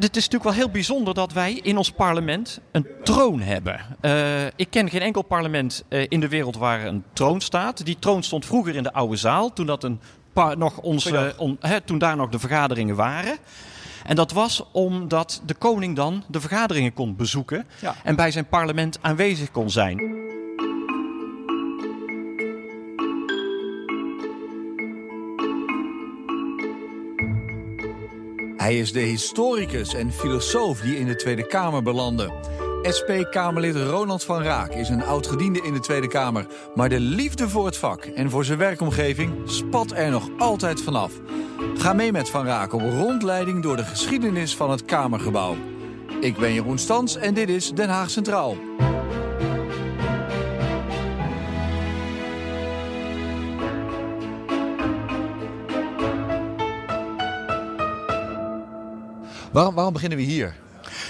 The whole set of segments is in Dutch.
Dit is natuurlijk wel heel bijzonder dat wij in ons parlement een troon hebben. Uh, ik ken geen enkel parlement uh, in de wereld waar een troon staat. Die troon stond vroeger in de oude zaal, toen, dat een nog onze, on, toen daar nog de vergaderingen waren. En dat was omdat de koning dan de vergaderingen kon bezoeken ja. en bij zijn parlement aanwezig kon zijn. Hij is de historicus en filosoof die in de Tweede Kamer belandde. SP-Kamerlid Ronald van Raak is een oud-gediende in de Tweede Kamer. Maar de liefde voor het vak en voor zijn werkomgeving spat er nog altijd vanaf. Ga mee met Van Raak op rondleiding door de geschiedenis van het Kamergebouw. Ik ben Jeroen Stans en dit is Den Haag Centraal. Waarom, waarom beginnen we hier?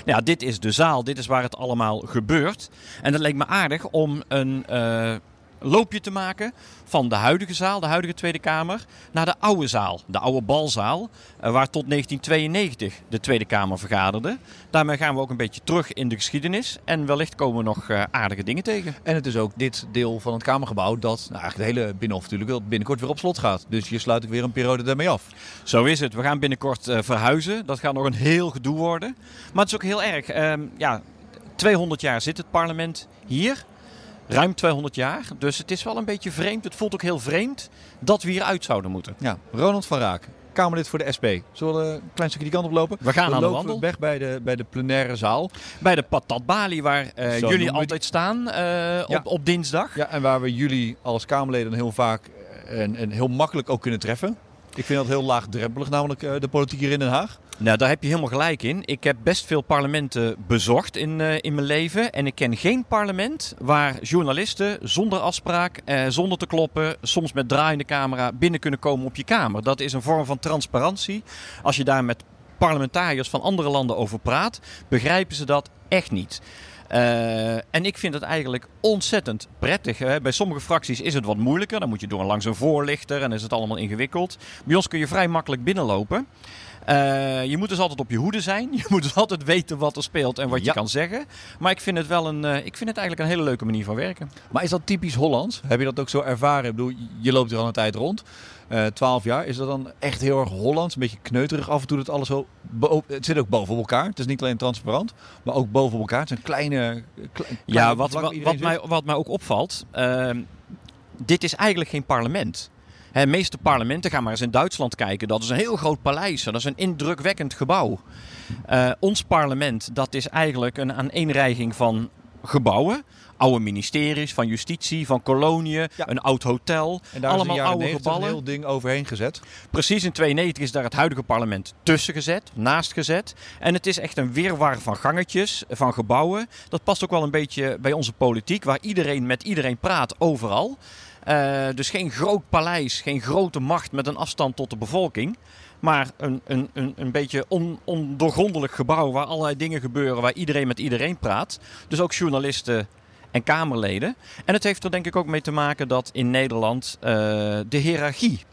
Ja, dit is de zaal. Dit is waar het allemaal gebeurt. En het leek me aardig om een uh, loopje te maken van de huidige zaal, de huidige Tweede Kamer, naar de oude zaal, de oude balzaal, eh, waar tot 1992 de Tweede Kamer vergaderde. Daarmee gaan we ook een beetje terug in de geschiedenis en wellicht komen we nog uh, aardige dingen tegen. En het is ook dit deel van het Kamergebouw dat, nou eigenlijk de hele Binnenhof natuurlijk, binnenkort weer op slot gaat. Dus je sluit ik weer een periode daarmee af. Zo is het. We gaan binnenkort uh, verhuizen. Dat gaat nog een heel gedoe worden. Maar het is ook heel erg. Ehm, ja, 200 jaar zit het parlement hier ruim 200 jaar. Dus het is wel een beetje vreemd. Het voelt ook heel vreemd dat we hieruit zouden moeten. Ja, Ronald van Raak. Kamerlid voor de SP. Zullen we een klein stukje die kant op lopen? We gaan we aan de wandel. weg bij de, bij de plenaire zaal. Bij de Patat Bali, waar uh, jullie altijd staan uh, ja. op, op dinsdag. Ja, en waar we jullie als Kamerleden heel vaak en, en heel makkelijk ook kunnen treffen. Ik vind dat heel laagdrempelig, namelijk uh, de politiek hier in Den Haag. Nou, daar heb je helemaal gelijk in. Ik heb best veel parlementen bezocht in, uh, in mijn leven. En ik ken geen parlement waar journalisten zonder afspraak, uh, zonder te kloppen, soms met draaiende camera binnen kunnen komen op je kamer. Dat is een vorm van transparantie. Als je daar met parlementariërs van andere landen over praat, begrijpen ze dat echt niet. Uh, en ik vind het eigenlijk ontzettend prettig. Hè. Bij sommige fracties is het wat moeilijker. Dan moet je door langs een voorlichter en is het allemaal ingewikkeld. Bij ons kun je vrij makkelijk binnenlopen. Uh, je moet dus altijd op je hoede zijn. Je moet dus altijd weten wat er speelt en wat ja. je kan zeggen. Maar ik vind het wel een, uh, ik vind het eigenlijk een hele leuke manier van werken. Maar is dat typisch Hollands? Heb je dat ook zo ervaren? Ik bedoel, je loopt er al een tijd rond. Uh, 12 jaar. Is dat dan echt heel erg Hollands? Een beetje kneuterig af en toe dat alles zo... Het zit ook boven elkaar. Het is niet alleen transparant, maar ook boven elkaar. Het zijn kleine... kleine ja, wat, wat, wat mij, wat mij ook opvalt... Uh, dit is eigenlijk geen parlement. De meeste parlementen, ga maar eens in Duitsland kijken, dat is een heel groot paleis. Dat is een indrukwekkend gebouw. Uh, ons parlement, dat is eigenlijk een aaneenreiging van gebouwen. Oude ministeries, van justitie, van koloniën, ja. een oud hotel. En daar allemaal is oude gebouwen. een heel ding overheen gezet. Precies, in 92 is daar het huidige parlement tussen gezet, naast gezet. En het is echt een wirwar van gangetjes, van gebouwen. Dat past ook wel een beetje bij onze politiek, waar iedereen met iedereen praat overal. Uh, dus geen groot paleis, geen grote macht met een afstand tot de bevolking. Maar een, een, een, een beetje on, ondoorgrondelijk gebouw waar allerlei dingen gebeuren, waar iedereen met iedereen praat. Dus ook journalisten en Kamerleden. En het heeft er denk ik ook mee te maken dat in Nederland uh, de hiërarchie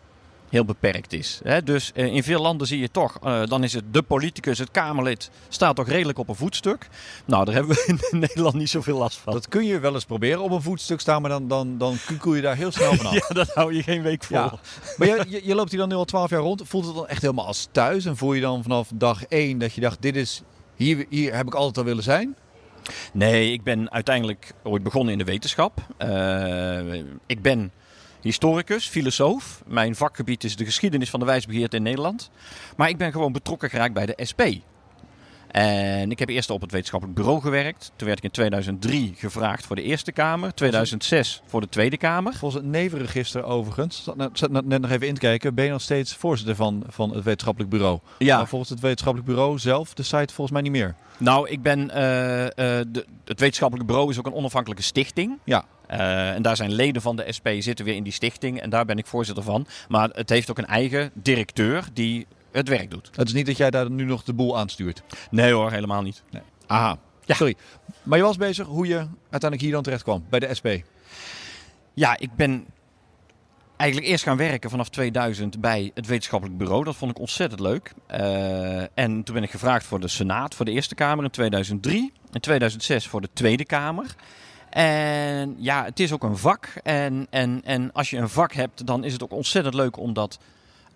heel beperkt is. Hè? Dus uh, in veel landen zie je toch, uh, dan is het de politicus, het Kamerlid, staat toch redelijk op een voetstuk. Nou, daar hebben we in Nederland niet zoveel last van. Dat kun je wel eens proberen op een voetstuk staan, maar dan, dan, dan kukel je daar heel snel vanaf. ja, dat hou je geen week vol. Ja. Maar je, je, je, loopt hier dan nu al twaalf jaar rond. Voelt het dan echt helemaal als thuis? En voel je dan vanaf dag één dat je dacht, dit is, hier, hier heb ik altijd al willen zijn? Nee, ik ben uiteindelijk ooit begonnen in de wetenschap. Uh, ik ben historicus, filosoof. Mijn vakgebied is de geschiedenis van de wijsbegeerte in Nederland. Maar ik ben gewoon betrokken geraakt bij de SP. En ik heb eerst op het wetenschappelijk bureau gewerkt. Toen werd ik in 2003 gevraagd voor de Eerste Kamer. 2006 voor de Tweede Kamer. Volgens het nevenregister overigens, zat net nog even in te kijken, ben je nog steeds voorzitter van, van het wetenschappelijk bureau. Ja. Maar volgens het wetenschappelijk bureau zelf, de site volgens mij niet meer. Nou, ik ben, uh, uh, de, het wetenschappelijk bureau is ook een onafhankelijke stichting. Ja. Uh, en daar zijn leden van de SP zitten weer in die stichting en daar ben ik voorzitter van. Maar het heeft ook een eigen directeur die het werk doet. Het is niet dat jij daar nu nog de boel aanstuurt? Nee hoor, helemaal niet. Nee. Aha, ja. sorry. Maar je was bezig hoe je uiteindelijk hier dan terecht kwam bij de SP? Ja, ik ben eigenlijk eerst gaan werken vanaf 2000 bij het wetenschappelijk bureau. Dat vond ik ontzettend leuk. Uh, en toen ben ik gevraagd voor de Senaat, voor de Eerste Kamer in 2003. In 2006 voor de Tweede Kamer. En ja, het is ook een vak. En, en, en als je een vak hebt, dan is het ook ontzettend leuk om dat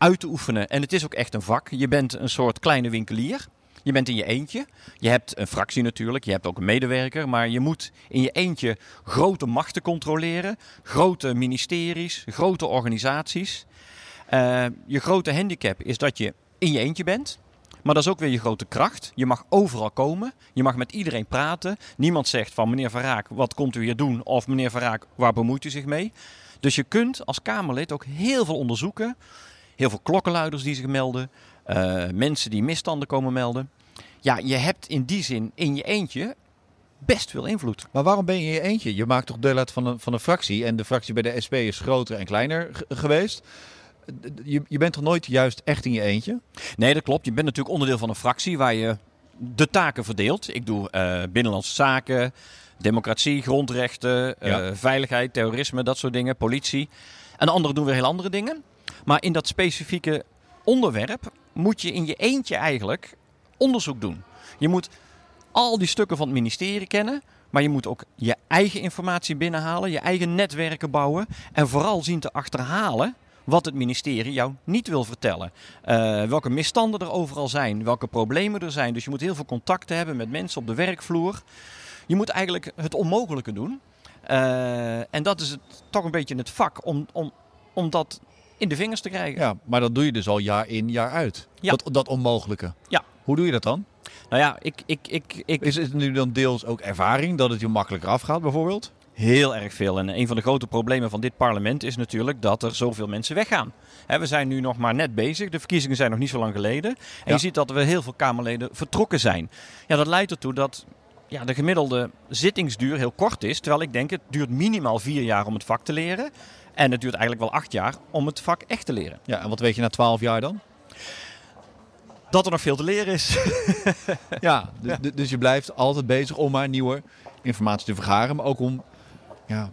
uit te oefenen. En het is ook echt een vak. Je bent een soort kleine winkelier. Je bent in je eentje. Je hebt een fractie natuurlijk. Je hebt ook een medewerker. Maar je moet in je eentje grote machten controleren. Grote ministeries, grote organisaties. Uh, je grote handicap is dat je in je eentje bent. Maar dat is ook weer je grote kracht. Je mag overal komen. Je mag met iedereen praten. Niemand zegt van meneer Van Raak, wat komt u hier doen? Of meneer Van Raak, waar bemoeit u zich mee? Dus je kunt als Kamerlid ook heel veel onderzoeken. Heel veel klokkenluiders die zich melden. Uh, mensen die misstanden komen melden. Ja, je hebt in die zin in je eentje best veel invloed. Maar waarom ben je in je eentje? Je maakt toch deel uit van een, van een fractie. En de fractie bij de SP is groter en kleiner geweest. Je, je bent toch nooit juist echt in je eentje? Nee, dat klopt. Je bent natuurlijk onderdeel van een fractie waar je de taken verdeelt. Ik doe uh, binnenlandse zaken, democratie, grondrechten, uh, veiligheid, terrorisme, dat soort dingen, politie. En anderen doen weer heel andere dingen. Maar in dat specifieke onderwerp moet je in je eentje eigenlijk onderzoek doen. Je moet al die stukken van het ministerie kennen. Maar je moet ook je eigen informatie binnenhalen, je eigen netwerken bouwen. En vooral zien te achterhalen wat het ministerie jou niet wil vertellen. Uh, welke misstanden er overal zijn, welke problemen er zijn. Dus je moet heel veel contacten hebben met mensen op de werkvloer. Je moet eigenlijk het onmogelijke doen. Uh, en dat is het, toch een beetje het vak om, om, om dat in de vingers te krijgen. Ja, maar dat doe je dus al jaar in, jaar uit. Ja. Dat, dat onmogelijke. Ja. Hoe doe je dat dan? Nou ja, ik, ik, ik, ik... Is het nu dan deels ook ervaring dat het je makkelijker afgaat bijvoorbeeld? Heel erg veel. En een van de grote problemen van dit parlement is natuurlijk dat er zoveel mensen weggaan. we zijn nu nog maar net bezig. De verkiezingen zijn nog niet zo lang geleden. En Ja. je ziet dat er heel veel Kamerleden vertrokken zijn. Ja, dat leidt ertoe dat ja, de gemiddelde zittingsduur heel kort is. Terwijl ik denk, het duurt minimaal vier jaar om het vak te leren. En het duurt eigenlijk wel acht jaar om het vak echt te leren. Ja, en wat weet je na twaalf jaar dan? Dat er nog veel te leren is. Ja, dus, dus je blijft altijd bezig om maar nieuwe informatie te vergaren. Maar ook om, ja,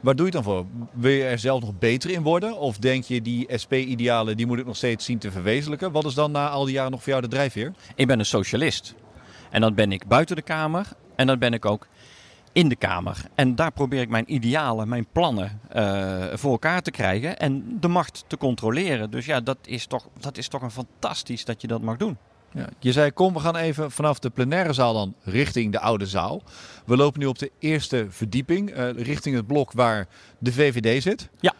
waar doe je het dan voor? Wil je er zelf nog beter in worden? Of denk je die SP-idealen, die moet ik nog steeds zien te verwezenlijken? Wat is dan na al die jaren nog voor jou de drijfveer? Ik ben een socialist. En dan ben ik buiten de Kamer. En dan ben ik ook in de Kamer. En daar probeer ik mijn idealen, mijn plannen eh, voor elkaar te krijgen. En de macht te controleren. Dus ja, dat is toch, dat is toch een fantastisch dat je dat mag doen. Ja, je zei, kom, we gaan even vanaf de plenaire zaal dan richting de oude zaal. We lopen nu op de eerste verdieping, eh, richting het blok waar de VVD zit. Ja.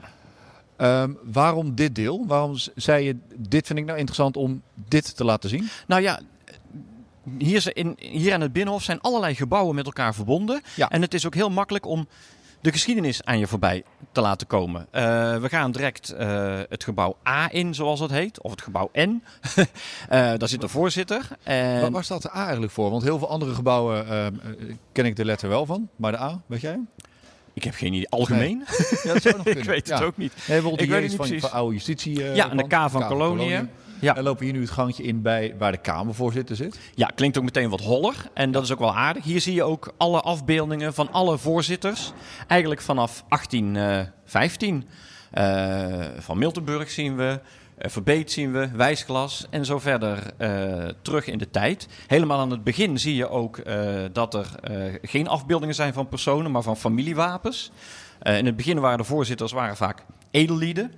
Ehm, waarom dit deel? Waarom zei je, dit vind ik nou interessant om dit te laten zien? Nou ja, hier, in, hier aan het Binnenhof zijn allerlei gebouwen met elkaar verbonden. Ja. En het is ook heel makkelijk om de geschiedenis aan je voorbij te laten komen. Eh, we gaan direct eh, het gebouw A in, zoals het heet. Of het gebouw N. Eh, daar zit de voorzitter. En Waar, waar staat de A eigenlijk voor? Want heel veel andere gebouwen ken ik de letter wel van. Maar de A, weet jij? ik heb geen idee. Algemeen? Ja, dat zou nog ik weet het Ja. ook niet. Nee, Ik de weet het niet van, precies. van oude justitie. Ja, en de van. K van Koloniën. Ja. En lopen hier nu het gangetje in bij waar de Kamervoorzitter zit. Ja, klinkt ook meteen wat holler. En dat is ook wel aardig. Hier zie je ook alle afbeeldingen van alle voorzitters. Eigenlijk vanaf 1815. Eh, van Miltenburg zien we. eh, Verbeet zien we, Wijsglas en zo verder eh, terug in de tijd. Helemaal aan het begin zie je ook eh, dat er eh, geen afbeeldingen zijn van personen, maar van familiewapens. Eh, in het begin waren de voorzitters waren vaak edellieden.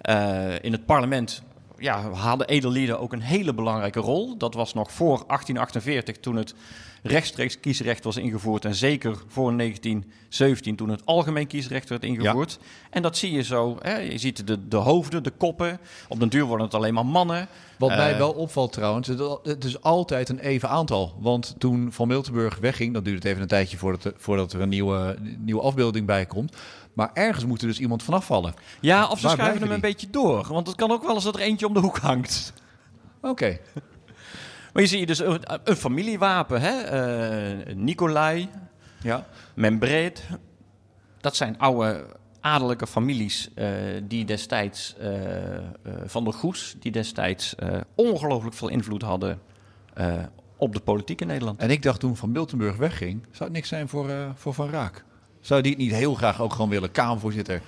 Eh, in het parlement ja, hadden edellieden ook een hele belangrijke rol. Dat was nog voor 1848, toen het rechtstreeks kiesrecht was ingevoerd. En zeker voor 1917, toen het algemeen kiesrecht werd ingevoerd. En dat zie je zo. Hè? Je ziet de, de hoofden, de koppen. Op den duur worden het alleen maar mannen. Wat mij Eh, wel opvalt trouwens, het- is altijd een even aantal. Want toen Van Miltenburg wegging, dan duurde het even een tijdje voordat er, voordat er een nieuwe, nieuwe afbeelding bij komt. Maar ergens moet er dus iemand vanaf vallen. Ja, of ze Waar schuiven hem een beetje door. Want het kan ook wel eens dat er eentje om de hoek hangt. Oké. Maar je ziet dus een, een familiewapen. Hè? Eh, Nicolai, Ja. Membreed. Dat zijn oude adellijke families eh, die destijds eh, van de Goes, die destijds ongelooflijk veel invloed hadden op de politiek in Nederland. En ik dacht toen Van Miltenburg wegging, zou het niks zijn voor, voor Van Raak? Zou die het niet heel graag ook gewoon willen, Kamervoorzitter?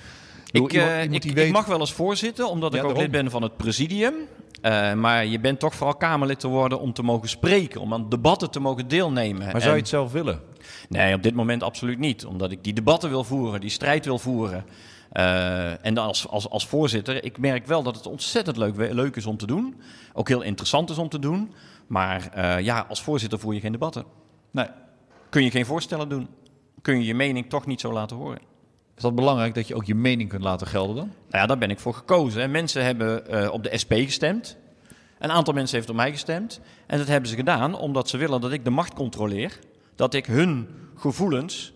Ik, uh, ik, ik, mag wel eens voorzitten, omdat ik ook lid ben van het presidium. Uh, maar je bent toch vooral Kamerlid te worden om te mogen spreken, om aan debatten te mogen deelnemen. Maar zou je het zelf willen? Nee, op dit moment absoluut niet. Omdat ik die debatten wil voeren, die strijd wil voeren. Uh, en als, als, als voorzitter, ik merk wel dat het ontzettend leuk, leuk is om te doen. Ook heel interessant is om te doen. Maar ja, als voorzitter voer je geen debatten. Nee. Kun je geen voorstellen doen. Kun je je mening toch niet zo laten horen. Is dat belangrijk dat je ook je mening kunt laten gelden dan? Nou ja, daar ben ik voor gekozen. Mensen hebben uh, op de SP gestemd. Een aantal mensen heeft op mij gestemd. En dat hebben ze gedaan omdat ze willen dat ik de macht controleer. Dat ik hun gevoelens,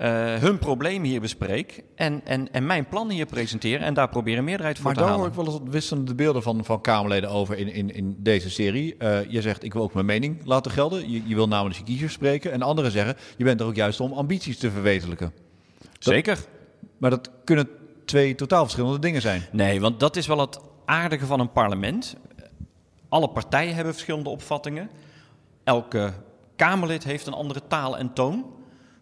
uh, hun problemen hier bespreek. En, en, en mijn plan hier presenteer. En daar proberen meerderheid voor te halen. Maar daar hoor ik wel eens wisselende beelden van, van Kamerleden over in, in, in deze serie. Uh, je zegt, ik wil ook mijn mening laten gelden. Je, je wil namelijk je kiezers spreken. En anderen zeggen, je bent er ook juist om ambities te verwezenlijken. Zeker. Maar dat kunnen twee totaal verschillende dingen zijn. Nee, want dat is wel het aardige van een parlement. Alle partijen hebben verschillende opvattingen. Elke Kamerlid heeft een andere taal en toon.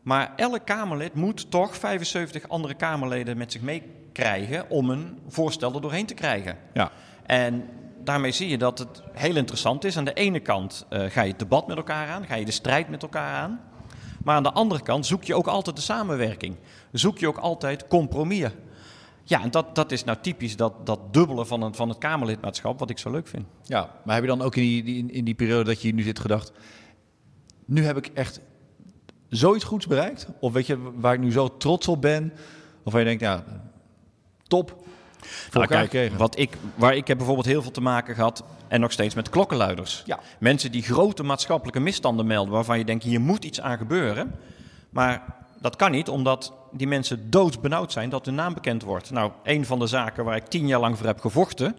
Maar elk Kamerlid moet toch 75 andere Kamerleden met zich meekrijgen om een voorstel er doorheen te krijgen. Ja. En daarmee zie je dat het heel interessant is. Aan de ene kant uh, ga je het debat met elkaar aan, ga je de strijd met elkaar aan. Maar aan de andere kant zoek je ook altijd de samenwerking. Zoek je ook altijd compromis. Ja, en dat, dat is nou typisch dat, dat dubbele van, een, van het Kamerlidmaatschap, wat ik zo leuk vind. Ja, maar heb je dan ook in die, die, in die periode dat je hier nu zit gedacht... nu heb ik echt zoiets goeds bereikt? Of weet je, waar ik nu zo trots op ben? Of waar je denkt, ja, top, nou, kijk, wat ik, waar ik heb bijvoorbeeld heel veel te maken gehad en nog steeds met klokkenluiders. Ja. Mensen die grote maatschappelijke misstanden melden waarvan je denkt hier moet iets aan gebeuren. Maar dat kan niet omdat die mensen doodsbenauwd zijn dat hun naam bekend wordt. Nou, een van de zaken waar ik tien jaar lang voor heb gevochten,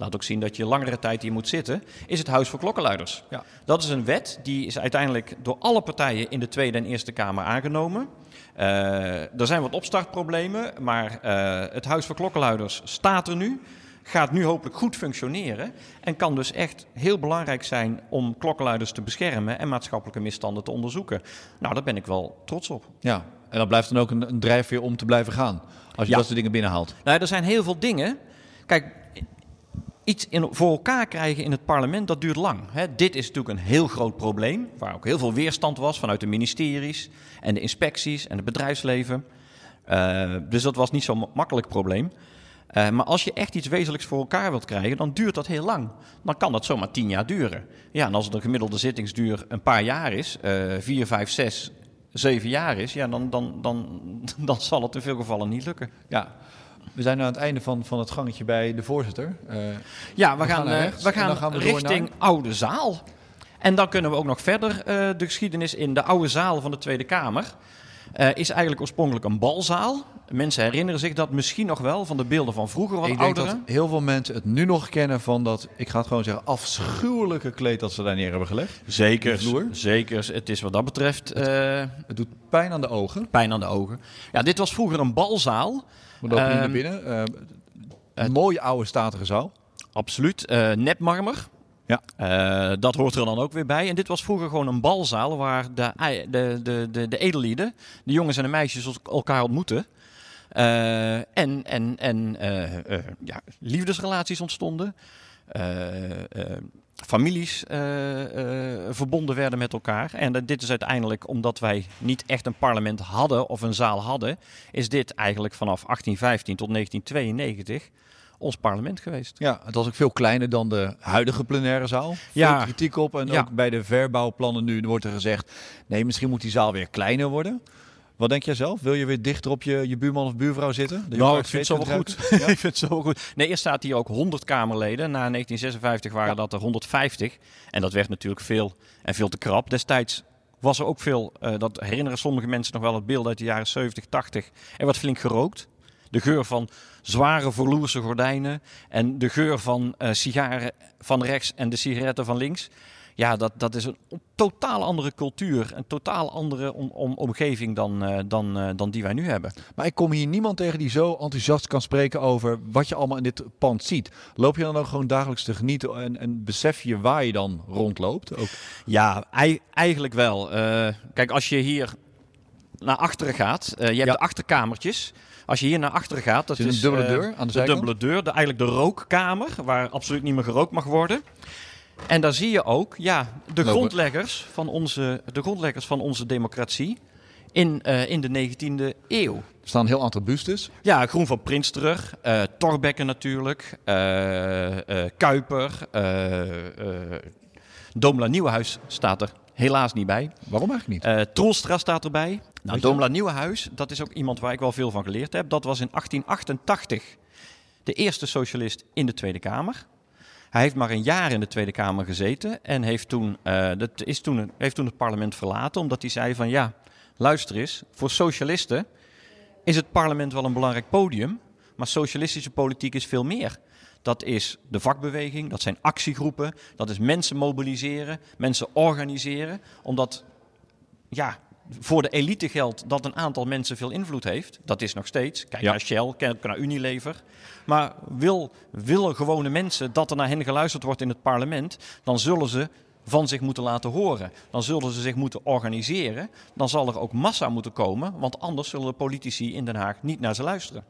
laat ook zien dat je langere tijd hier moet zitten, is het Huis voor Klokkenluiders. Ja. Dat is een wet die is uiteindelijk door alle partijen in de Tweede en Eerste Kamer aangenomen. Uh, er zijn wat opstartproblemen, maar uh, het Huis voor Klokkenluiders staat er nu. Gaat nu hopelijk goed functioneren. En kan dus echt heel belangrijk zijn om klokkenluiders te beschermen en maatschappelijke misstanden te onderzoeken. Nou, daar ben ik wel trots op. Ja, en dat blijft dan ook een, een drijfveer om te blijven gaan. Als je dat soort dingen binnenhaalt. Nou, er zijn heel veel dingen. Kijk, iets in, voor elkaar krijgen in het parlement, dat duurt lang. Hè. Dit is natuurlijk een heel groot probleem, waar ook heel veel weerstand was vanuit de ministeries en de inspecties en het bedrijfsleven. Uh, dus dat was niet zo'n makkelijk probleem. Uh, maar als je echt iets wezenlijks voor elkaar wilt krijgen, dan duurt dat heel lang. Dan kan dat zomaar tien jaar duren. Ja, en als de gemiddelde zittingsduur een paar jaar is, uh, vier, vijf, zes, zeven jaar is, ja, dan, dan, dan, dan zal het in veel gevallen niet lukken. Ja, we zijn nu aan het einde van, van het gangetje bij de voorzitter. Uh, ja, we, we gaan, gaan we gaan, gaan we richting naar... Oude Zaal. En dan kunnen we ook nog verder uh, de geschiedenis in. De Oude Zaal van de Tweede Kamer uh, is eigenlijk oorspronkelijk een balzaal. Mensen herinneren zich dat misschien nog wel van de beelden van vroeger, wat ik ouderen. denk dat heel veel mensen het nu nog kennen van dat, ik ga het gewoon zeggen, afschuwelijke kleed dat ze daar neer hebben gelegd. Zeker, zeker. Het is wat dat betreft... Het, het doet pijn aan de ogen. Pijn aan de ogen. Ja, dit was vroeger een balzaal. We lopen naar binnen. Een mooie oude statige zaal. Absoluut. Uh, nepmarmer. Ja. Uh, dat hoort er dan ook weer bij. En dit was vroeger gewoon een balzaal waar de, de, de, de, de edellieden, de jongens en de meisjes, elkaar ontmoeten. Uh, en en, en ja, liefdesrelaties ontstonden families uh, uh, verbonden werden met elkaar. En dit is uiteindelijk omdat wij niet echt een parlement hadden of een zaal hadden, is dit eigenlijk vanaf 1815 tot 1992 ons parlement geweest. Ja, het was ook veel kleiner dan de huidige plenaire zaal. Veel ja. kritiek op en ja. ook bij de verbouwplannen nu wordt er gezegd, nee, misschien moet die zaal weer kleiner worden. Wat denk jij zelf? Wil je weer dichter op je, je buurman of buurvrouw zitten? De nou, ik vind het zo wel goed. Ja? ik vind het zo goed. Nee, eerst staat hier ook 100 Kamerleden. Na 1956 waren ja. dat er 150. En dat werd natuurlijk veel en veel te krap. Destijds was er ook veel, uh, dat herinneren sommige mensen nog wel het beeld uit de jaren 70, 80. Er werd flink gerookt. De geur van zware verloerse gordijnen en de geur van uh, sigaren van rechts en de sigaretten van links ja, dat, dat is een totaal andere cultuur, een totaal andere om, om, omgeving dan, uh, dan, uh, dan die wij nu hebben. Maar ik kom hier niemand tegen die zo enthousiast kan spreken over wat je allemaal in dit pand ziet. Loop je dan ook gewoon dagelijks te genieten en, en besef je waar je dan rondloopt? Ook? Ja, eigenlijk wel. Uh, kijk, als je hier naar achteren gaat, je hebt ja. de achterkamertjes Als je hier naar achteren gaat, dat is een dubbele eh, deur aan de de dubbele deur, de, eigenlijk de rookkamer, waar absoluut niet meer gerookt mag worden. En daar zie je ook ja, de, grondleggers van onze, de grondleggers van onze democratie in, eh, in de 19e eeuw. Er staan een heel aantal bustes. Ja, Groen van Prins terug, Torbekke natuurlijk, eh, Kuiper, Domela Nieuwenhuis staat er helaas niet bij. Waarom eigenlijk niet? Eh Troelstra staat erbij. Nou, Domela Nieuwenhuis, dat is ook iemand waar ik wel veel van geleerd heb. Dat was in 1888 de eerste socialist in de Tweede Kamer. Hij heeft maar een jaar in de Tweede Kamer gezeten en heeft toen, eh, dat is toen, heeft toen het parlement verlaten. Omdat hij zei van ja, luister eens, voor socialisten is het parlement wel een belangrijk podium. Maar socialistische politiek is veel meer. Dat is de vakbeweging, dat zijn actiegroepen, dat is mensen mobiliseren, mensen organiseren. Omdat ja, voor de elite geldt dat een aantal mensen veel invloed heeft. Dat is nog steeds. Kijk Ja. naar Shell, kijk naar Unilever. Maar wil, willen gewone mensen dat er naar hen geluisterd wordt in het parlement, dan zullen ze van zich moeten laten horen. Dan zullen ze zich moeten organiseren. Dan zal er ook massa moeten komen, want anders zullen de politici in Den Haag niet naar ze luisteren.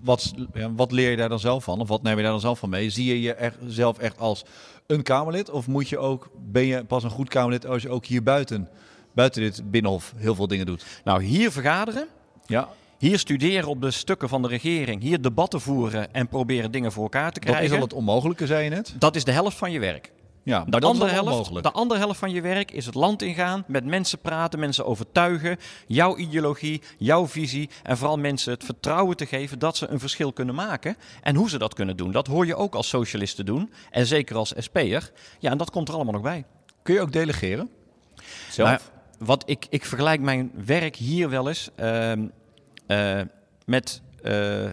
Wat, wat leer je daar dan zelf van? Of wat neem je daar dan zelf van mee? Zie je je echt, zelf echt als een Kamerlid? Of moet je ook, ben je pas een goed Kamerlid als je ook hier buiten, buiten dit binnenhof heel veel dingen doet? Nou, hier vergaderen, Ja, hier studeren op de stukken van de regering, hier debatten voeren en proberen dingen voor elkaar te dat is krijgen. al het onmogelijke, zei je net. Dat is de helft van je werk. Ja, De andere, helft, de andere helft van je werk is het land ingaan, met mensen praten, mensen overtuigen, jouw ideologie, jouw visie en vooral mensen het vertrouwen te geven dat ze een verschil kunnen maken. En hoe ze dat kunnen doen, dat hoor je ook als socialist te doen en zeker als SP'er. Ja, en dat komt er allemaal nog bij. Kun je ook delegeren? Zelf? Nou, wat ik, ik vergelijk mijn werk hier wel eens ehm, eh, met eh,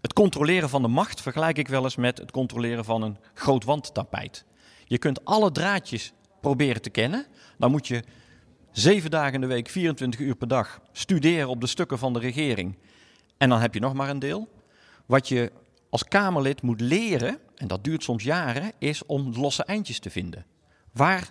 het controleren van de macht, vergelijk ik wel eens met het controleren van een groot wandtapijt. Je kunt alle draadjes proberen te kennen. Dan moet je zeven dagen in de week, 24 uur per dag studeren op de stukken van de regering. En dan heb je nog maar een deel. Wat je als Kamerlid moet leren, en dat duurt soms jaren, is om losse eindjes te vinden. Waar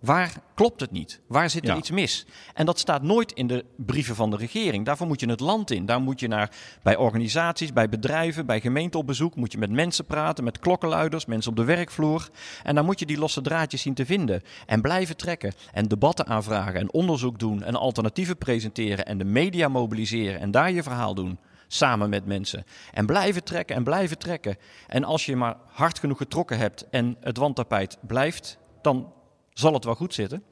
Waar klopt het niet? Waar zit er Ja. iets mis? En dat staat nooit in de brieven van de regering. Daarvoor moet je het land in. Daar moet je naar bij organisaties, bij bedrijven, bij gemeenten op bezoek. Moet je met mensen praten, met klokkenluiders, mensen op de werkvloer. En dan moet je die losse draadjes zien te vinden. En blijven trekken. En debatten aanvragen. En onderzoek doen. En alternatieven presenteren. En de media mobiliseren. En daar je verhaal doen. Samen met mensen. En blijven trekken en blijven trekken. En als je maar hard genoeg getrokken hebt en het wandtapijt blijft, dan zal het wel goed zitten.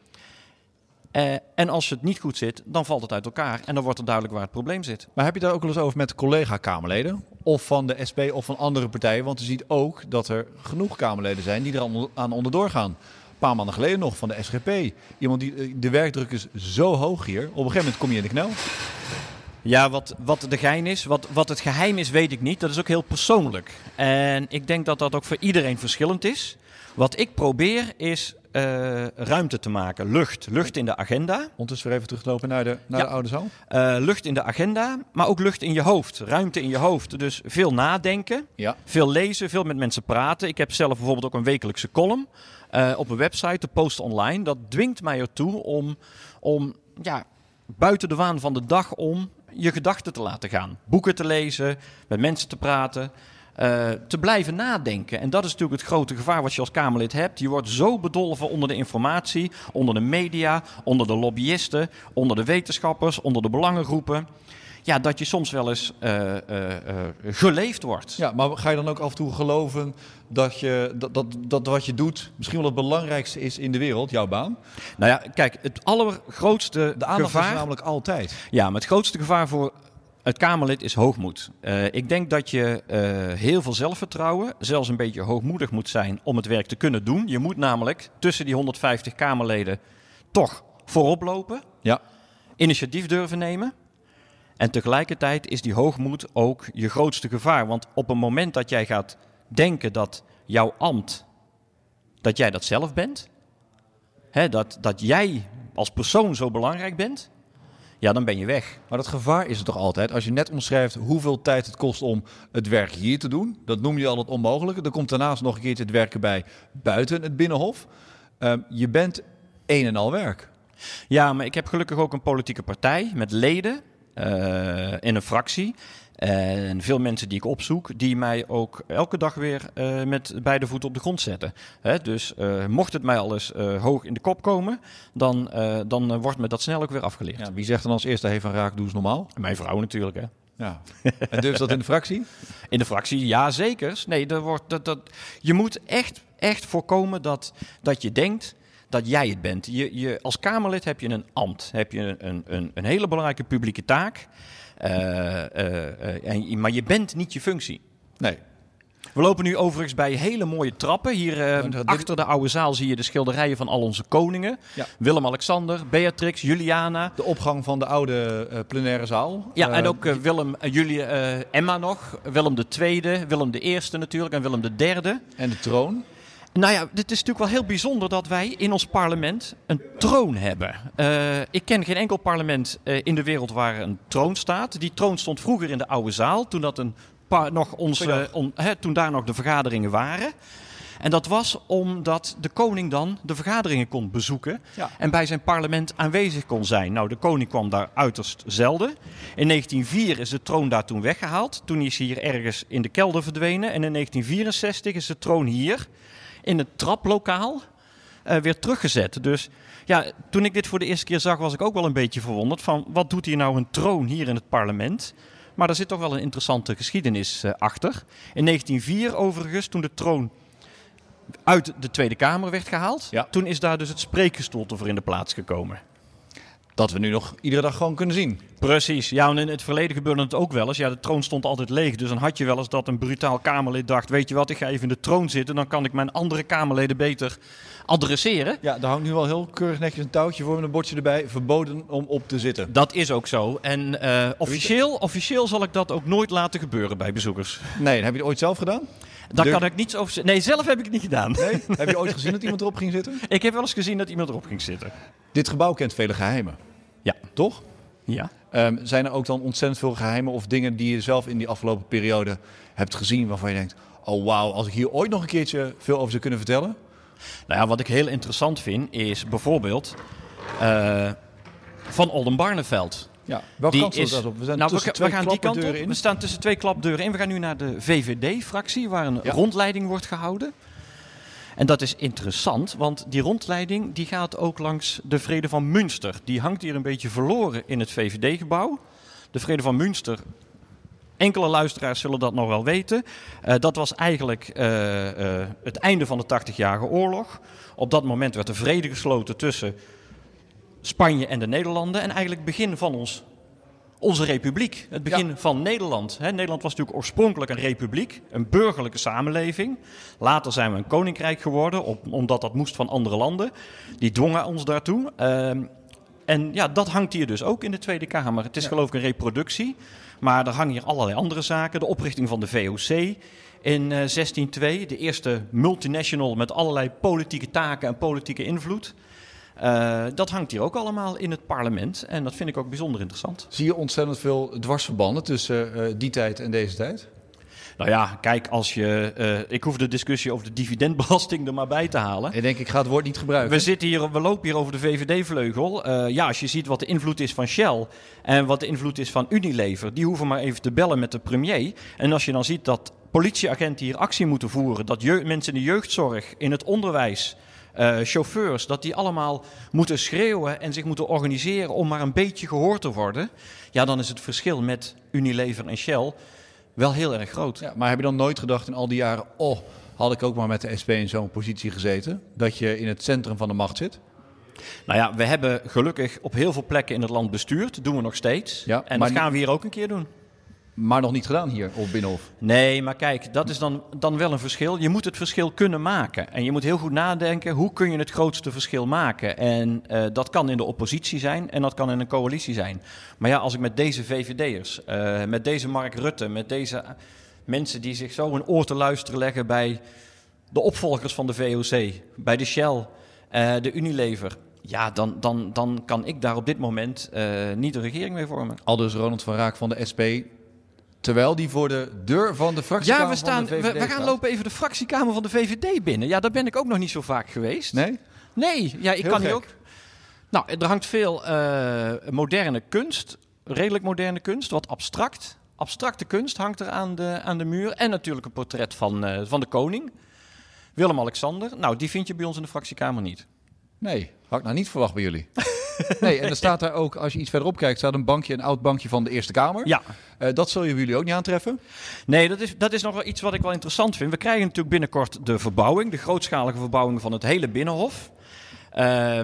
Eh, en als het niet goed zit, dan valt het uit elkaar. En dan wordt er duidelijk waar het probleem zit. Maar heb je daar ook wel eens over met collega-Kamerleden? Of van de SP of van andere partijen? Want je ziet ook dat er genoeg Kamerleden zijn die er aan- onderdoor gaan. Een paar maanden geleden nog van de SGP. Iemand die, eh, de werkdruk is zo hoog hier. Op een gegeven moment kom je in de knel. Ja, wat, wat de gein is, wat, wat het geheim is, weet ik niet. Dat is ook heel persoonlijk. En ik denk dat dat ook voor iedereen verschillend is. Wat ik probeer is eh, ruimte te maken. Lucht. Lucht in de agenda. Ondertussen weer even teruglopen naar de, naar Ja. de oude zaal. Eh, lucht in de agenda, maar ook lucht in je hoofd. Ruimte in je hoofd. Dus veel nadenken. Ja. Veel lezen, veel met mensen praten. Ik heb zelf bijvoorbeeld ook een wekelijkse column eh, op een website, de Post Online. Dat dwingt mij ertoe om, om ja, buiten de waan van de dag om je gedachten te laten gaan. Boeken te lezen, met mensen te praten. Eh, te blijven nadenken. En dat is natuurlijk het grote gevaar wat je als Kamerlid hebt. Je wordt zo bedolven onder de informatie, onder de media, onder de lobbyisten, onder de wetenschappers, onder de belangengroepen. Ja, dat je soms wel eens eh, eh, geleefd wordt. ja, maar ga je dan ook af en toe geloven dat, je, dat, dat, dat wat je doet misschien wel het belangrijkste is in de wereld, jouw baan? Nou ja, kijk, het allergrootste De aandacht gevaar... is namelijk altijd. Ja, maar het grootste gevaar voor het Kamerlid is hoogmoed. Eh, ik denk dat je eh, heel veel zelfvertrouwen, zelfs een beetje hoogmoedig moet zijn om het werk te kunnen doen. Je moet namelijk tussen die 150 Kamerleden toch voorop lopen, Ja. initiatief durven nemen. En tegelijkertijd is die hoogmoed ook je grootste gevaar. Want op het moment dat jij gaat denken dat jouw ambt, dat jij dat zelf bent, hè, dat, dat jij als persoon zo belangrijk bent, ja, dan ben je weg. Maar dat gevaar is er toch altijd. Als je net omschrijft hoeveel tijd het kost om het werk hier te doen. Dat noem je al het onmogelijke. Er komt daarnaast nog een keertje het werken bij buiten het Binnenhof. Ehm, je bent een en al werk. Ja, maar ik heb gelukkig ook een politieke partij met leden. eh, in een fractie. En veel mensen die ik opzoek, die mij ook elke dag weer uh, met beide voeten op de grond zetten. Hè, dus uh, mocht het mij al eens uh, hoog in de kop komen, dan, dan wordt me dat snel ook weer afgeleerd. Ja, wie zegt dan als eerste, hey Van Raak, doe eens normaal? Mijn vrouw natuurlijk, hè. Ja. En durft dat in de fractie? In de fractie, ja zeker. Nee, er wordt, dat, dat, je moet echt, echt voorkomen dat, dat je denkt dat jij het bent. Je, je, als Kamerlid heb je een ambt, heb je een, een, een hele belangrijke publieke taak. Uh, uh, en, maar je bent niet je functie. Nee. We lopen nu overigens bij hele mooie trappen. Hier uh, achter de oude zaal zie je de schilderijen van al onze koningen. Ja. Willem-Alexander, Beatrix, Juliana. De opgang van de oude uh, plenaire zaal. Ja, en ook Willem, Julie, Emma nog. Willem II, Willem I natuurlijk en Willem III. En de troon. Nou ja, dit is natuurlijk wel heel bijzonder dat wij in ons parlement een troon hebben. Uh, ik ken geen enkel parlement uh, in de wereld waar een troon staat. Die troon stond vroeger in de oude zaal, toen, dat een nog onze, on, toen daar nog de vergaderingen waren. En dat was omdat de koning dan de vergaderingen kon bezoeken ja. en bij zijn parlement aanwezig kon zijn. Nou, de koning kwam daar uiterst zelden. In 1904 is de troon daar toen weggehaald. Toen is hij hier ergens in de kelder verdwenen. En in 1964 is de troon hier in het traplokaal uh, weer teruggezet. Dus ja, toen ik dit voor de eerste keer zag, was ik ook wel een beetje verwonderd van wat doet hier nou een troon hier in het parlement? Maar er zit toch wel een interessante geschiedenis uh, achter. In 1904 overigens, toen de troon uit de Tweede Kamer werd gehaald, ja. toen is daar dus het spreekgestoelte voor in de plaats gekomen. Dat we nu nog iedere dag gewoon kunnen zien. Precies. Ja, en in het verleden gebeurde het ook wel eens. Ja, de troon stond altijd leeg. Dus dan had je wel eens dat een brutaal Kamerlid dacht... weet je wat, ik ga even in de troon zitten... dan kan ik mijn andere Kamerleden beter adresseren. Ja, daar hangt nu wel heel keurig netjes een touwtje voor met een bordje erbij. Verboden om op te zitten. Dat is ook zo. En uh, officieel, officieel zal ik dat ook nooit laten gebeuren bij bezoekers. Nee, heb je het ooit zelf gedaan? Daar kan ik niets over zeggen. Nee, zelf heb ik het niet gedaan. Nee? heb je ooit gezien dat iemand erop ging zitten? Ik heb wel eens gezien dat iemand erop ging zitten. Dit gebouw kent vele geheimen. Ja. Toch? Ja. Um, zijn er ook dan ontzettend veel geheimen of dingen die je zelf in die afgelopen periode hebt gezien waarvan je denkt: oh wauw, als ik hier ooit nog een keertje veel over zou kunnen vertellen? Nou ja, wat ik heel interessant vind is bijvoorbeeld uh, van Oldenbarneveld. Ja, welke kant is dat op? We, zijn nou, we, we gaan die kant op. In. We staan tussen twee klapdeuren in. We gaan nu naar de VVD-fractie, waar een ja. rondleiding wordt gehouden. En dat is interessant, want die rondleiding die gaat ook langs de Vrede van Münster. Die hangt hier een beetje verloren in het VVD-gebouw. De Vrede van Münster, enkele luisteraars zullen dat nog wel weten. Uh, dat was eigenlijk uh, uh, het einde van de 80-jarige oorlog. Op dat moment werd de vrede gesloten tussen Spanje en de Nederlanden. En eigenlijk het begin van ons onze republiek. Het begin ja. van Nederland. Nederland was natuurlijk oorspronkelijk een republiek, een burgerlijke samenleving. Later zijn we een koninkrijk geworden, op, omdat dat moest van andere landen. Die dwongen ons daartoe. Uh, en ja, dat hangt hier dus ook in de Tweede Kamer. Het is ja. geloof ik een reproductie, maar er hangen hier allerlei andere zaken. De oprichting van de VOC in uh, 1602, de eerste multinational met allerlei politieke taken en politieke invloed. Uh, dat hangt hier ook allemaal in het parlement en dat vind ik ook bijzonder interessant. Zie je ontzettend veel dwarsverbanden tussen uh, die tijd en deze tijd? Nou ja, kijk, als je. Uh, ik hoef de discussie over de dividendbelasting er maar bij te halen. Ik denk, ik ga het woord niet gebruiken. We, zitten hier, we lopen hier over de VVD-vleugel. Uh, ja, als je ziet wat de invloed is van Shell en wat de invloed is van Unilever, die hoeven maar even te bellen met de premier. En als je dan ziet dat politieagenten hier actie moeten voeren, dat mensen in de jeugdzorg, in het onderwijs. Uh, chauffeurs, dat die allemaal moeten schreeuwen en zich moeten organiseren om maar een beetje gehoord te worden. Ja, dan is het verschil met Unilever en Shell wel heel erg groot. Ja, maar heb je dan nooit gedacht in al die jaren, oh, had ik ook maar met de SP in zo'n positie gezeten, dat je in het centrum van de macht zit? Nou ja, we hebben gelukkig op heel veel plekken in het land bestuurd. Dat doen we nog steeds. Ja, en dat gaan we hier ook een keer doen. Maar nog niet gedaan hier op Binnenhof. Nee, maar kijk, dat is dan, dan wel een verschil. Je moet het verschil kunnen maken. En je moet heel goed nadenken, hoe kun je het grootste verschil maken? En uh, dat kan in de oppositie zijn en dat kan in een coalitie zijn. Maar ja, als ik met deze VVD'ers, uh, met deze Mark Rutte, met deze mensen die zich zo een oor te luisteren leggen bij de opvolgers van de VOC, bij de Shell, uh, de Unilever... Ja, dan, dan, dan kan ik daar op dit moment niet de regering mee vormen. Aldus Ronald van Raak van de SP Terwijl die voor de deur van de fractiekamer ja, we staan, van de VVD we, we gaan staat. lopen even de fractiekamer van de VVD binnen. Ja, daar ben ik ook nog niet zo vaak geweest. Nee? Nee, ja, ik Heel kan gek. hier ook... Nou, er hangt veel uh, moderne kunst redelijk moderne kunst, wat abstract. Abstracte kunst hangt er aan de, aan de muur. En natuurlijk een portret van, uh, van de koning, Willem-Alexander. Nou, die vind je bij ons in de fractiekamer niet. Nee, had ik nou niet verwacht bij jullie. nee, en er staat daar ook, als je iets verderop kijkt, staat een bankje, een oud bankje van de Eerste Kamer. Ja. Uh, dat zul je jullie ook niet aantreffen? Nee, dat is, dat is nog wel iets wat ik wel interessant vind. We krijgen natuurlijk binnenkort de verbouwing, de grootschalige verbouwing van het hele Binnenhof. Uh,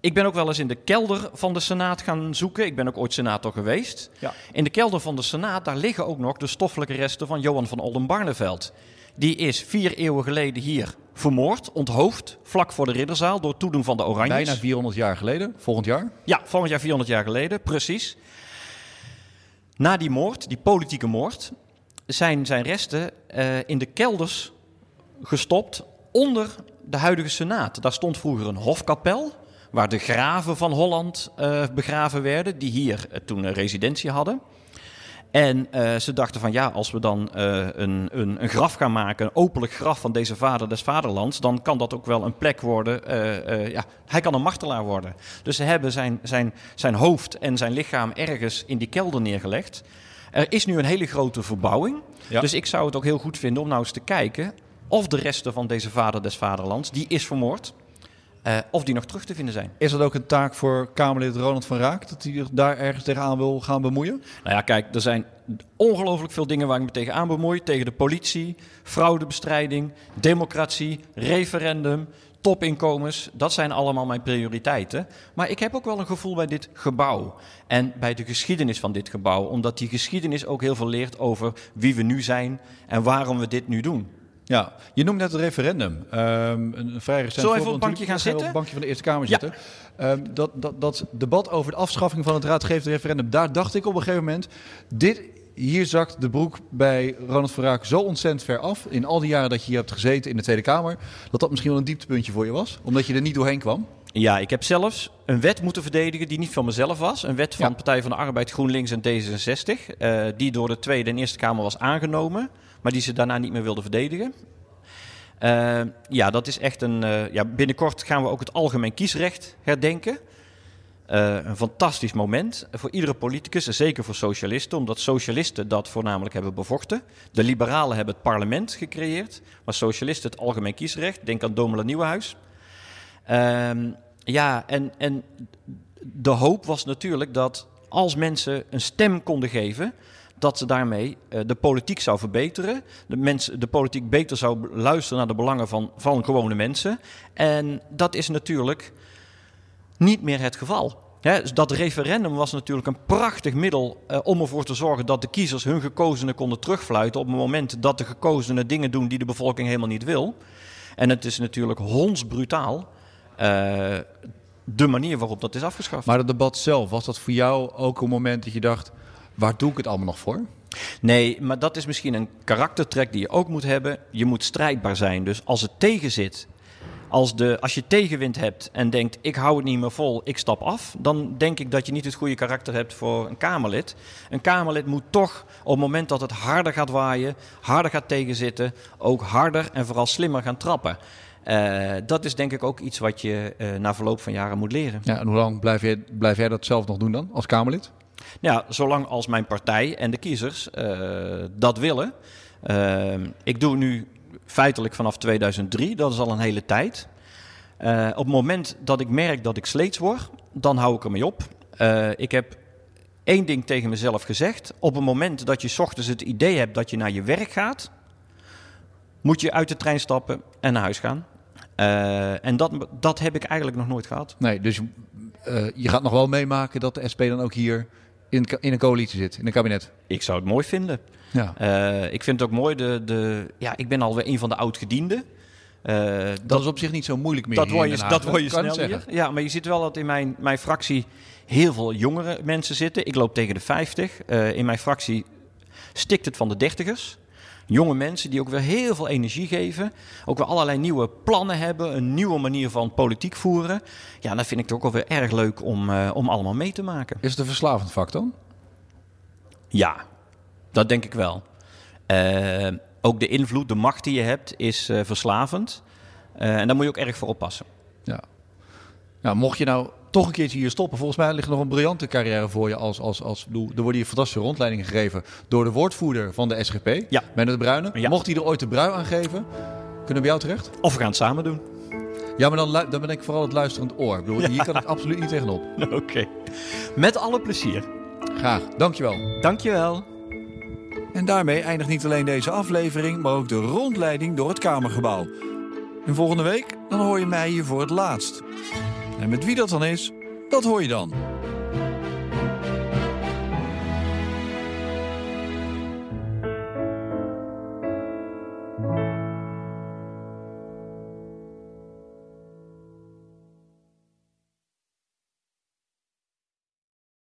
ik ben ook wel eens in de kelder van de Senaat gaan zoeken. Ik ben ook ooit senator geweest. Ja. In de kelder van de Senaat, daar liggen ook nog de stoffelijke resten van Johan van Oldenbarneveld. Die is vier eeuwen geleden hier vermoord, onthoofd, vlak voor de Ridderzaal door toedoen van de Oranjes. Bijna 400 jaar geleden, volgend jaar? Ja, volgend jaar 400 jaar geleden, precies. Na die moord, die politieke moord, zijn zijn resten uh, in de kelders gestopt onder de huidige Senaat. Daar stond vroeger een hofkapel, waar de graven van Holland uh, begraven werden, die hier uh, toen een residentie hadden. En uh, ze dachten van ja, als we dan uh, een, een, een, graf gaan maken, een openlijk graf van deze vader des vaderlands, dan kan dat ook wel een plek worden. Uh, ja, hij kan een martelaar worden. Dus ze hebben zijn, zijn, zijn hoofd en zijn lichaam ergens in die kelder neergelegd. Er is nu een hele grote verbouwing. Ja. Dus ik zou het ook heel goed vinden om nou eens te kijken of de resten van deze vader des vaderlands, die is vermoord, uh, of die nog terug te vinden zijn. Is dat ook een taak voor Kamerlid Ronald van Raak, dat hij daar ergens tegenaan wil gaan bemoeien? Nou ja, kijk, er zijn ongelooflijk veel dingen waar ik me tegenaan bemoei. Tegen de politie, fraudebestrijding, democratie, referendum, topinkomens. Dat zijn allemaal mijn prioriteiten. Maar ik heb ook wel een gevoel bij dit gebouw. En bij de geschiedenis van dit gebouw. Omdat die geschiedenis ook heel veel leert over wie we nu zijn en waarom we dit nu doen. Ja, je noemt net het referendum. Um, een vrij recent Zo even op het bankje gaan zitten? Op het bankje van de Eerste Kamer zitten. Um, dat, dat, dat debat over de afschaffing van het raadgevend referendum, daar dacht ik op een gegeven moment, dit, hier zakt de broek bij Ronald van Raak zo ontzettend ver af, in al die jaren dat je hier hebt gezeten in de Tweede Kamer, dat dat misschien wel een dieptepuntje voor je was, omdat je er niet doorheen kwam. Ja, ik heb zelfs een wet moeten verdedigen die niet van mezelf was. Een wet van ja. Partij van de Arbeid, GroenLinks en D66. Uh, die door de Tweede en Eerste Kamer was aangenomen maar die ze daarna niet meer wilden verdedigen. Uh, ja, dat is echt een. Uh, ja, binnenkort gaan we ook het algemeen kiesrecht herdenken. Uh, een fantastisch moment voor iedere politicus en zeker voor socialisten, omdat socialisten dat voornamelijk hebben bevochten. De liberalen hebben het parlement gecreëerd, maar socialisten het algemeen kiesrecht. Denk aan Domela Nieuwenhuis. Ehm, ja, en, en de hoop was natuurlijk dat als mensen een stem konden geven, dat ze daarmee uh, de politiek zou verbeteren. De, mensen, de politiek beter zou luisteren naar de belangen van, van gewone mensen. En dat is natuurlijk niet meer het geval. He, dat referendum was natuurlijk een prachtig middel uh, om ervoor te zorgen dat de kiezers hun gekozenen konden terugfluiten op het moment dat de gekozenen dingen doen die de bevolking helemaal niet wil. En het is natuurlijk hondsbrutaal uh, de manier waarop dat is afgeschaft. Maar het debat zelf, was dat voor jou ook een moment dat je dacht Waar doe ik het allemaal nog voor? Nee, maar dat is misschien een karaktertrek die je ook moet hebben. Je moet strijdbaar zijn. Dus als het tegen zit, als, de, als je tegenwind hebt en denkt: ik hou het niet meer vol, ik stap af, dan denk ik dat je niet het goede karakter hebt voor een Kamerlid. Een Kamerlid moet toch op het moment dat het harder gaat waaien, harder gaat tegenzitten, ook harder en vooral slimmer gaan trappen. Uh, dat is denk ik ook iets wat je uh, na verloop van jaren moet leren. Ja, en hoe lang blijf jij, blijf jij dat zelf nog doen dan als Kamerlid? Ja, zolang als mijn partij en de kiezers uh, dat willen. Uh, ik doe nu feitelijk vanaf 2003, dat is al een hele tijd. Uh, op het moment dat ik merk dat ik sleets word, dan hou ik ermee op. ik heb één ding tegen mezelf gezegd. Op het moment dat je ochtends het idee hebt dat je naar je werk gaat, moet je uit de trein stappen en naar huis gaan. en dat, dat heb ik eigenlijk nog nooit gehad. Nee, dus je gaat nog wel meemaken dat de SP dan ook hier in, in een coalitie zit, in een kabinet? Ik zou het mooi vinden. Ja. Uh, ik vind het ook mooi, de, de, ja, ik ben alweer een van de oud-gedienden. Uh, dat, dat, is op zich niet zo moeilijk meer. Dat word je, dat word je snel hier. Ja, maar je ziet wel dat in mijn, mijn fractie heel veel jongere mensen zitten. Ik loop tegen de 50. Uh, in mijn fractie stikt het van de dertigers jonge mensen die ook weer heel veel energie geven. Ook weer allerlei nieuwe plannen hebben, een nieuwe manier van politiek voeren. Ja, dat vind ik toch ook wel weer erg leuk om, uh, om allemaal mee te maken. Is het een verslavend vak dan? Ja, dat denk ik wel. Uh, ook de invloed, de macht die je hebt, is uh, verslavend. en daar moet je ook erg voor oppassen. Ja. Nou, mocht je nou toch een keertje hier stoppen. Volgens mij ligt er nog een briljante carrière voor je. Als, als, als, bedoel, er worden hier fantastische rondleidingen gegeven door de woordvoerder van de SGP, Ja. Menno de Bruyne. Ja. Mocht hij er ooit de brui aan geven, kunnen we bij jou terecht? Of we gaan het samen doen. Ja, maar dan, dan ben ik vooral het luisterend oor. Ik bedoel, Hier kan ik absoluut niet tegenop. Oké. Met alle plezier. Graag, dankjewel. Dankjewel. En daarmee eindigt niet alleen deze aflevering, maar ook de rondleiding door het Kamergebouw. En volgende week, dan hoor je mij hier voor het laatst. En met wie dat dan is, dat hoor je dan.